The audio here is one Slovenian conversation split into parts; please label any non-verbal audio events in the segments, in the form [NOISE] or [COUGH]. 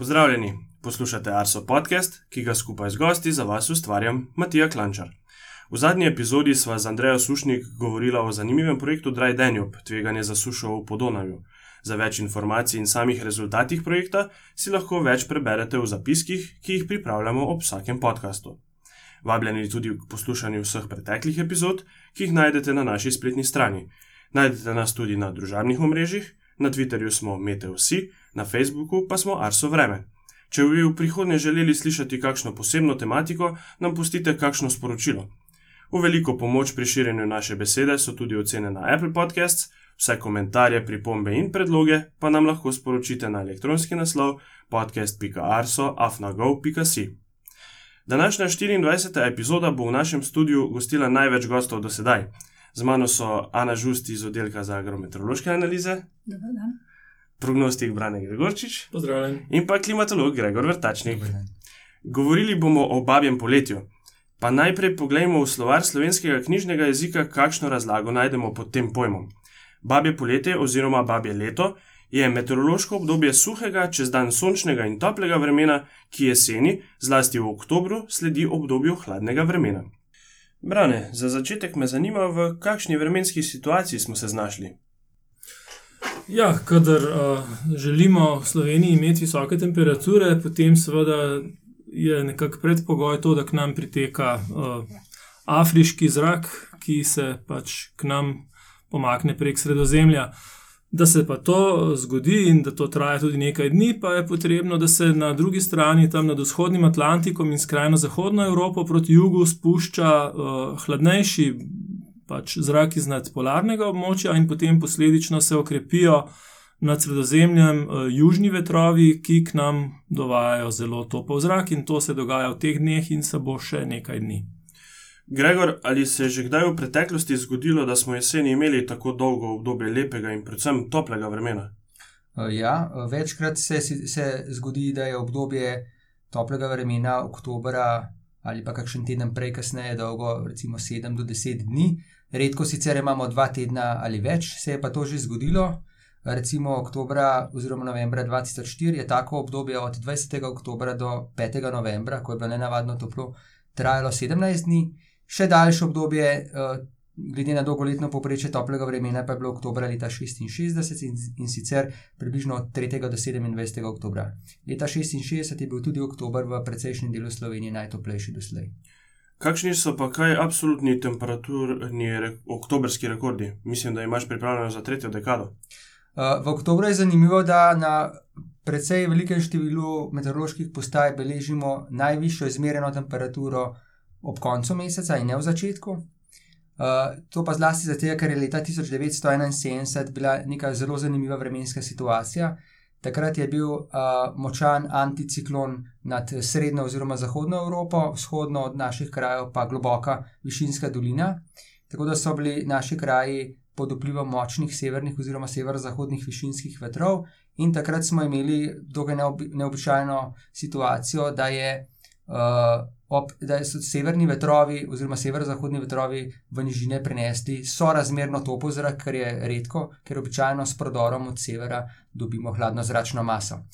Pozdravljeni, poslušate Arso podcast, ki ga skupaj z gosti za vas ustvarjam Matija Klančar. V zadnji epizodi sva z Andrejo Sušnik govorila o zanimivem projektu Dry Danube, tveganje za sušo v Podonavju. Za več informacij in samih rezultatih projekta si lahko več preberete v zapiskih, ki jih pripravljamo ob vsakem podkastu. Vabljeni tudi k poslušanju vseh preteklih epizod, ki jih najdete na naši spletni strani. Najdete nas tudi na družabnih omrežjih, na Twitterju smo Meteosi, na Facebooku pa smo Arso Vreme. Če bi v prihodnje želeli slišati kakšno posebno tematiko, nam pustite kakšno sporočilo. V veliko pomoč pri širjenju naše besede so tudi ocene na Apple Podcasts, vse komentarje, pripombe in predloge pa nam lahko sporočite na elektronski naslov podcast.arso.afnago.si. Današnja 24. epizoda bo v našem studiu gostila največ gostov do sedaj. Z mano so Ana Žusti iz oddelka za agrometeorološke analize. Dobar dan prognostik Brane Gregorčič Pozdravljen. in pa klimatolog Gregor Vrtačnik. Govorili bomo o babjem poletju. Pa najprej pogledajmo v slovar slovenskega knjižnega jezika, kakšno razlago najdemo pod tem pojmom. Babje poletje oziroma babje leto je meteorološko obdobje suhega, čez dan sončnega in toplega vremena, ki jeseni, zlasti v oktobru, sledi obdobju hladnega vremena. Brane, za začetek me zanima, v kakšni vremenski situaciji smo se znašli. Ja, kadar uh, želimo v Sloveniji imeti visoke temperature, potem seveda je nekako predpogoj to, da k nam priteka uh, afriški zrak, ki se pač k nam pomakne prek sredozemlja. Da se pa to zgodi in da to traja tudi nekaj dni, pa je potrebno, da se na drugi strani, tam nad vzhodnim Atlantikom in skrajno zahodno Evropo proti jugu spušča uh, hladnejši pač zrak iz nadpolarnega območja, in potem posledično se okrepijo nad sredozemljem uh, južni vetrovi, ki k nam dovajajo zelo topel zrak, in to se dogaja v teh dneh in se bo še nekaj dni. Gregor, ali se je že kdaj v preteklosti zgodilo, da smo jeseni imeli tako dolgo obdobje lepega in predvsem toplega vremena? Ja, večkrat se, se zgodi, da je obdobje toplega vremena oktobra ali pa kakšen teden prej, kasneje, dolgo, recimo 7 do 10 dni, Redko sicer imamo dva tedna ali več, se je pa to že zgodilo. Recimo oktobra oziroma novembra 2004 je tako obdobje od 20. oktobra do 5. novembra, ko je bilo nenavadno toplo, trajalo 17 dni, še daljše obdobje, eh, glede na dolgoletno poprečje toplega vremena, pa je bilo oktobra leta 66 in, in sicer približno od 3. do 27. oktobra. Leta 66 je bil tudi oktober v precejšnjem delu Slovenije najtoplejši doslej. Kakšni so pa kaj absolutni temperaturni re oktobrski rekordi? Mislim, da imaš pripravljeno za tretjo dekado. Uh, v oktobru je zanimivo, da na precej velikem številu meteoroloških postaj beležimo najvišjo izmerjeno temperaturo ob koncu meseca in ne v začetku. Uh, to pa zlasti zato, ker je leta 1971 bila neka zelo zanimiva vremenska situacija. Takrat je bil uh, močan anticiklon nad srednjo oziroma zahodno Evropo, vzhodno od naših krajev pa globoka višinska dolina. Tako da so bili naši kraji pod vplivom močnih severnih oziroma severozahodnih višinskih vetrov, in takrat smo imeli dokaj neobičajno situacijo, da je uh, ob, da so severni vetrovi, oziroma severozahodni vetrovi v nižine prenesli sorazmerno topo zrak, kar je redko, ker običajno s prodorom od severa dobimo hladno zračno maso.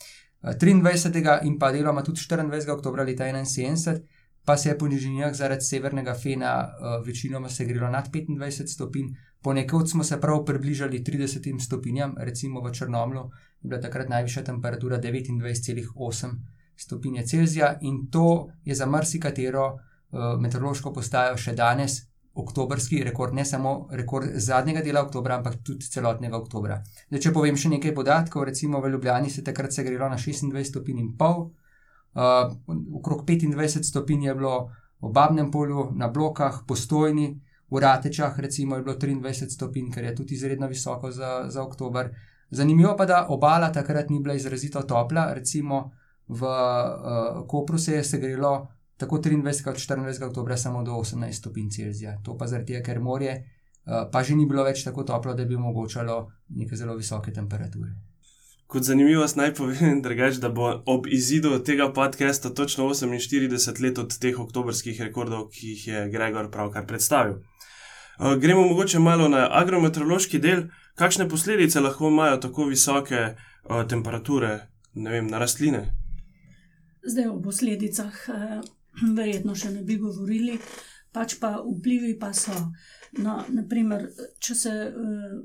23. Eh, in pa deloma tudi 24. oktober leta 71. Pa se je po nižinah zaradi severnega fena uh, večinoma segrelo nad 25 stopinj, ponekod smo se prav približali 30 stopinjam, recimo v Črnomlu je bila takrat najvišja temperatura 29,8 stopinje Celzija in to je za marsikatero uh, meteorološko postajo še danes oktobrski rekord, ne samo rekord zadnjega dela oktobra, ampak tudi celotnega oktobra. Zdaj, če povem še nekaj podatkov, recimo v Ljubljani se takrat segrelo na 26 stopinj in pol, uh, okrog 25 stopinj je bilo v Babnem polju, na blokah, postojni, v Ratečah recimo je bilo 23 stopinj, kar je tudi izredno visoko za, za oktober. Zanimivo pa, da obala takrat ni bila izrazito topla, recimo v uh, Kopru se je segrelo tako 23 kot 24 oktober samo do 18 stopinj Celzija. To pa zaradi tega, ker morje uh, pa že ni bilo več tako toplo, da bi omogočalo neke zelo visoke temperature. Kot zanimivost naj povem, [LAUGHS] drugač, da bo ob izidu tega podcasta točno 48 let od teh oktobrskih rekordov, ki jih je Gregor pravkar predstavil. Uh, gremo mogoče malo na agrometeorološki del, kakšne posledice lahko imajo tako visoke uh, temperature vem, na rastline. Zdaj o posledicah, eh, verjetno še ne bi govorili, pač pa vplivi pa so. No, naprimer, če se uh,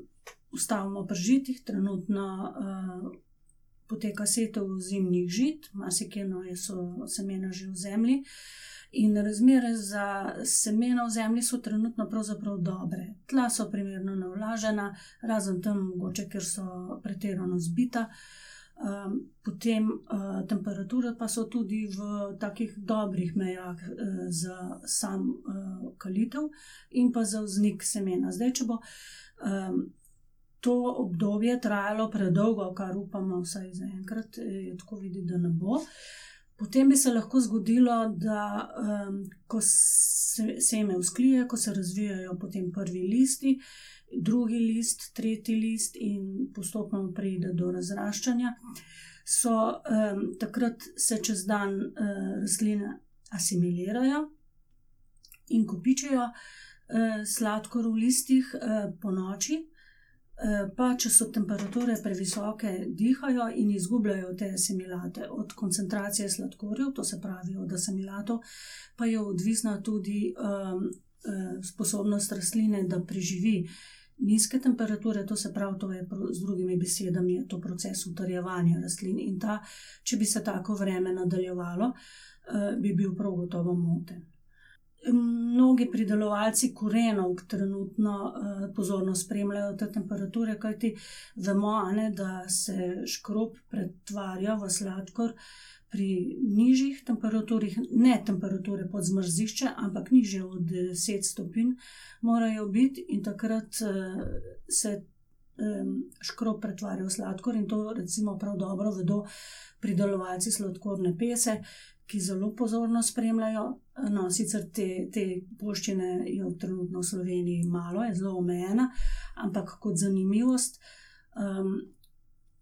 ustavimo pri žitih, trenutno uh, poteka setev zimnih žit, marsikje no, so semena že v zemlji. In razmere za semena v zemlji so trenutno pravzaprav dobre. Tla so primerno navlažena, razen tam, mogoče, ker so pretirano zbita. Um, potem uh, temperature pa so tudi v takih dobrih mejah uh, za sam uh, kalitev in pa za vznik semena. Zdaj, če bo um, to obdobje trajalo predolgo, kar upamo, vsaj za enkrat, je tako videti, da ne bo. Potem bi se lahko zgodilo, da um, ko se seme usklije, ko se razvijajo potem prvi listi, drugi list, tretji list in postopno pride do razraščanja, so um, takrat se čez dan uh, rastline asimilirajo in kopičijo uh, sladkor v listih uh, po noči. Eh, pa če so temperature previsoke, dihajo in izgubljajo te asimilate. Od koncentracije sladkorjev, to se pravi od asimilatov, pa je odvisna tudi um, sposobnost rastline, da preživi nizke temperature, to se pravi, to je z drugimi besedami, to proces utrjevanja rastlin. In ta, če bi se tako vreme nadaljevalo, uh, bi bil prav gotovo moten. Mnogi pridelovalci korenov trenutno uh, pozorno spremljajo te temperature, kajti vemo, ne, da se škrob pretvarja v sladkor pri nižjih temperaturah, ne temperature pod zmrzišče, ampak niže od 10 stopinj, morajo biti in takrat uh, se um, škrob pretvarja v sladkor in to recimo prav dobro vedo pridelovalci sladkorne pese ki zelo pozorno spremljajo. No, sicer te, te poščine je trenutno v Sloveniji malo, je zelo omejena, ampak kot zanimivost, um,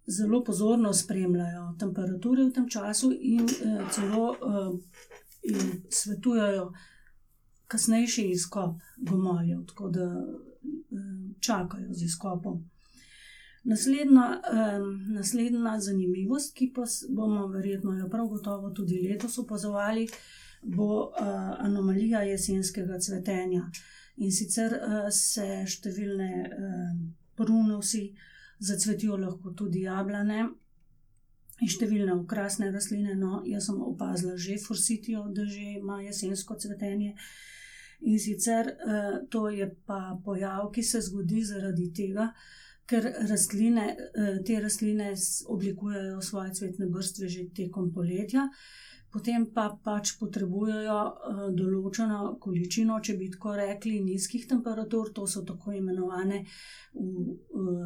zelo pozorno spremljajo temperature v tem času in uh, celo uh, in svetujejo kasnejši izkop gomoljev, tako da uh, čakajo z izkopom. Naslednja, um, naslednja zanimivost, ki pa bomo verjetno jo prav gotovo tudi letos opazovali, bo uh, anomalija jesenskega cvetenja. In sicer uh, se številne uh, prunosi zacvetijo, lahko tudi jablane in številne okrasne rastline. No, jaz sem opazila že forsitijo, da že ima jesensko cvetenje. In sicer uh, to je pa pojav, ki se zgodi zaradi tega, ker rastline, eh, te rastline oblikujejo svoje cvetne vrste že tekom poletja, potem pa pač potrebujejo eh, določeno količino, če bi tako rekli, nizkih temperatur, to so tako imenovane. V, v,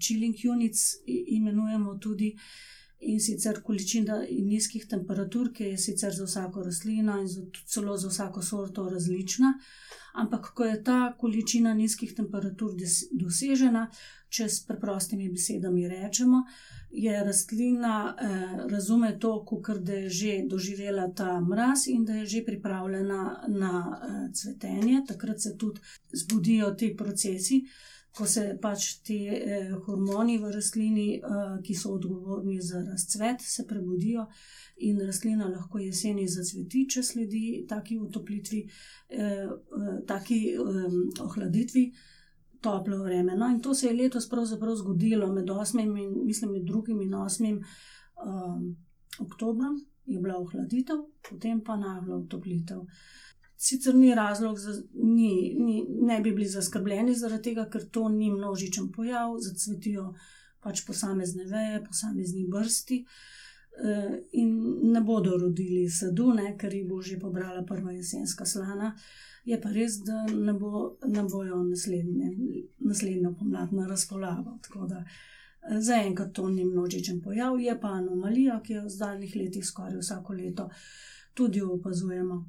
Chilling units imenujemo tudi in sicer količina nizkih temperatur, ki je sicer za vsako rastlino in celo za vsako sorto različna. Ampak ko je ta količina nizkih temperatur dosežena, če s preprostimi besedami rečemo, je rastlina eh, razume to, kot da je že doživela ta mraz in da je že pripravljena na eh, cvetenje. Takrat se tudi zbudijo ti procesi ko se pač ti eh, hormoni v rastlini, eh, ki so odgovorni za razcvet, se prebudijo in rastlina lahko jeseni zacveti, če sledi taki utoplitvi, eh, eh, taki eh, ohladitvi. Toplo vreme. No, in to se je letos pravzaprav zgodilo med 8. in mislim, med 2. in 8. Um, oktobrom, je bila ohladitev, potem pa naglo utoplitev. Sicer ni razlog, da ne bi bili zaskrbljeni zaradi tega, ker to ni množičen pojav, zacvetijo pač posamezne veje, posamezni vrsti eh, in ne bodo rodili sadu, ne, ker jih bo že pobrala prva jesenska slana. Je pa res, da ne, bo, ne bojo naslednje, naslednjo pomlad na razpolago. Tako da eh, zaenkrat to ni množičen pojav, je pa anomalija, ki jo v zadnjih letih skoraj vsako leto tudi opazujemo.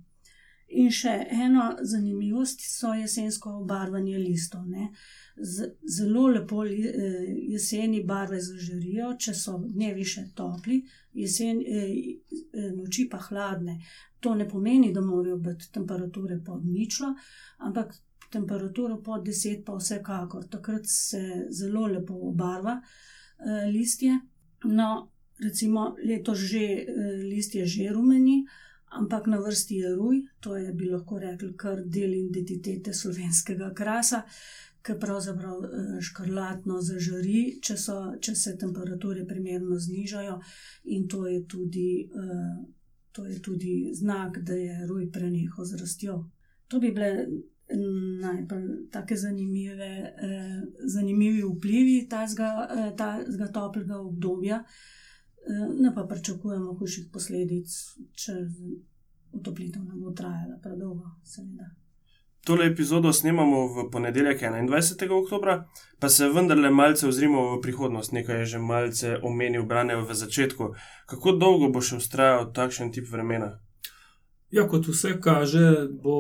In še ena zanimivost so jesensko obarvanje listov. Z, zelo lepo eh, jeseni barve zažarijo, če so dnevi še topli, jesen, eh, eh, noči pa hladne. To ne pomeni, da morajo biti temperature pod ničlo, ampak temperatura pod 10 pa vsekakor. Takrat se zelo lepo obarva listje. No, recimo letos že list je že rumeni, ampak na vrsti je ruj, to je bi lahko rekli kar del identitete slovenskega krasa, ki pravzaprav škrlatno zažari, če, so, če se temperature primerno znižajo in to je tudi. To je tudi znak, da je ruj prenehal z rastjo. To bi bile najbolj tako zanimive, eh, zanimivi vplivi tega eh, toplega obdobja, eh, ne pa pričakujemo hujših posledic, če utoplitev ne bo trajala predolgo, seveda. Tole epizodo snemamo v ponedeljek 21. oktober, pa se vendarle malce ozrimo v prihodnost. Nekaj je že malce omenil, branil v začetku. Kako dolgo bo še ustrajal takšen tip vremena? Ja, kot vse kaže, bo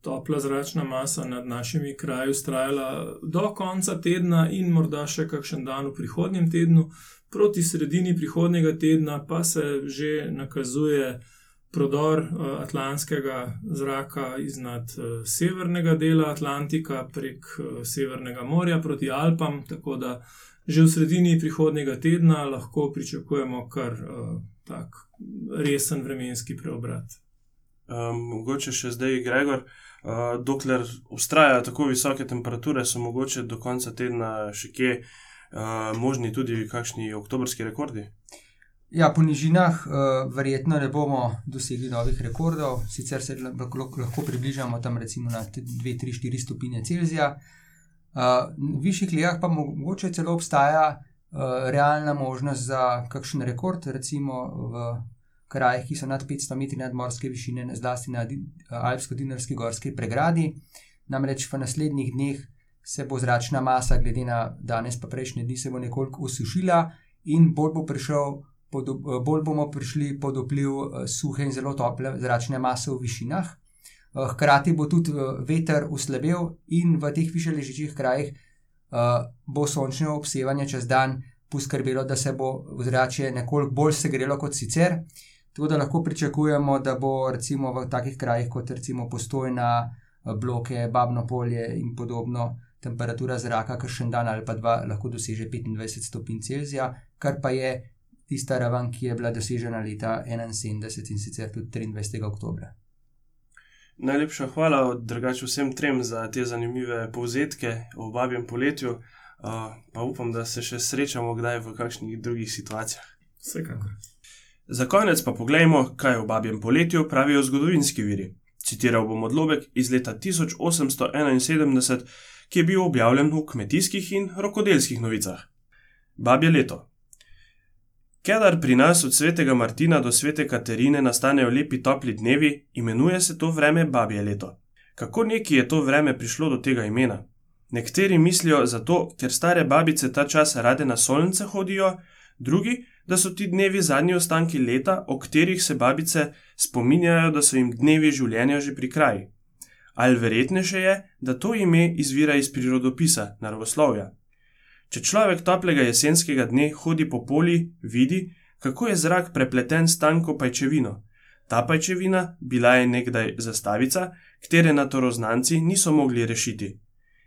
topla zračna masa nad našimi kraji ustrajala do konca tedna in morda še kakšen dan v prihodnjem tednu, proti sredini prihodnjega tedna pa se že nakazuje prodor atlantskega zraka iznad severnega dela Atlantika prek Severnega morja proti Alpam, tako da že v sredini prihodnjega tedna lahko pričakujemo kar tak resen vremenski preobrat. Um, mogoče še zdaj, Gregor, uh, dokler ustrajajo tako visoke temperature, so mogoče do konca tedna še kje uh, možni tudi kakšni oktobrski rekordi. Ja, po nižinah uh, verjetno ne bomo dosegli novih rekordov, sicer se lahko, lahko približamo tam recimo na 2-3-4 stopinje Celzija. Uh, v višjih lijah pa mogoče celo obstaja uh, realna možnost za kakšen rekord, recimo v krajih, ki so nad 500 metri nadmorske višine, zlasti na Alpsko-Dinarski gorski pregradi. Namreč v naslednjih dneh se bo zračna masa, glede na danes pa prejšnje dni, se bo nekoliko usušila in bolj, bo prišel, pod, bolj bomo prišli pod vpliv suhe in zelo tople zračne mase v višinah. Hkrati bo tudi veter uslabel in v teh više ležečih krajih bo sončno obsevanje čez dan poskrbelo, da se bo zrače nekoliko bolj segrelo kot sicer. Tako da lahko pričakujemo, da bo recimo v takih krajih kot recimo postojna, bloke, Babno polje in podobno, temperatura zraka, kar še en dan ali pa dva, lahko doseže 25 stopinj Celzija, kar pa je tista raven, ki je bila dosežena leta 71 in sicer tudi 23. oktober. Najlepša hvala, drugače vsem trem za te zanimive povzetke o babjem poletju, uh, pa upam, da se še srečamo kdaj v kakšnih drugih situacijah. Vsekakor. Za konec pa poglejmo, kaj o babjem poletju pravijo zgodovinski viri. Citiral bom odlomek iz leta 1871, ki je bil objavljen v kmetijskih in rokodelskih novicah. Babje leto. Kedar pri nas od svetega Martina do svete Katerine nastanejo lepi topli dnevi, imenuje se to vreme babje leto. Kako neki je to vreme prišlo do tega imena? Nekateri mislijo zato, ker stare babice ta čas rade na solnice hodijo, drugi, da so ti dnevi zadnji ostanki leta, o katerih se babice spominjajo, da so jim dnevi življenja že pri kraji. Ali verjetnejše je, da to ime izvira iz prirodopisa, naravoslovja. Če človek toplega jesenskega dne hodi po poli, vidi, kako je zrak prepleten s tanko pajčevino. Ta pajčevina bila je nekdaj zastavica, katere natoroznanci niso mogli rešiti.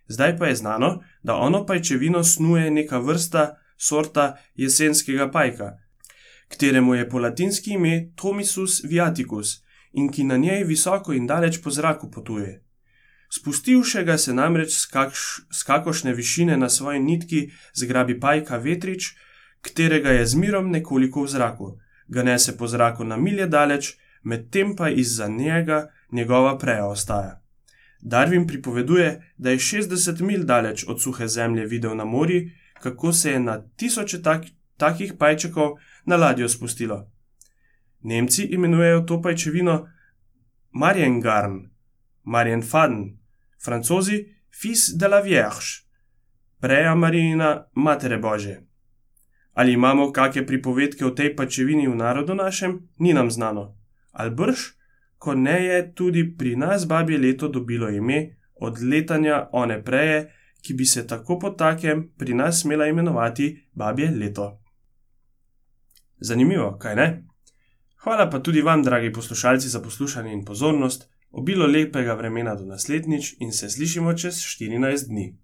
Zdaj pa je znano, da ono pajčevino snuje neka vrsta sorta jesenskega pajka, kateremu je po latinski ime Tomisus viaticus in ki na njej visoko in daleč po zraku potuje. Spustivšega se namreč z kakošne višine na svoji nitki zgrabi pajka vetrič, katerega je z mirom nekoliko v zraku, ga nese po zraku na milje daleč, medtem pa izza njega njegova preja ostaja. Darwin pripoveduje, da je 60 mil daleč od suhe zemlje videl na morju, kako se je na tisoče tak, takih pajčekov na ladjo spustilo. Nemci imenujejo to pajčevino Mariengarn, Marienfaden, francozi Fils de la Vierge, preja Marijina Matere Bože. Ali imamo kakšne pripovedke o tej pajčevini v narodu našem, ni nam znano. Albrž, ko ne je tudi pri nas babje leto dobilo ime od letanja one preje, ki bi se tako po takem pri nas smela imenovati babje leto. Zanimivo, kaj ne? Hvala pa tudi vam, dragi poslušalci, za poslušanje in pozornost, obilo lepega vremena do naslednjič in se slišimo čez 14 dni.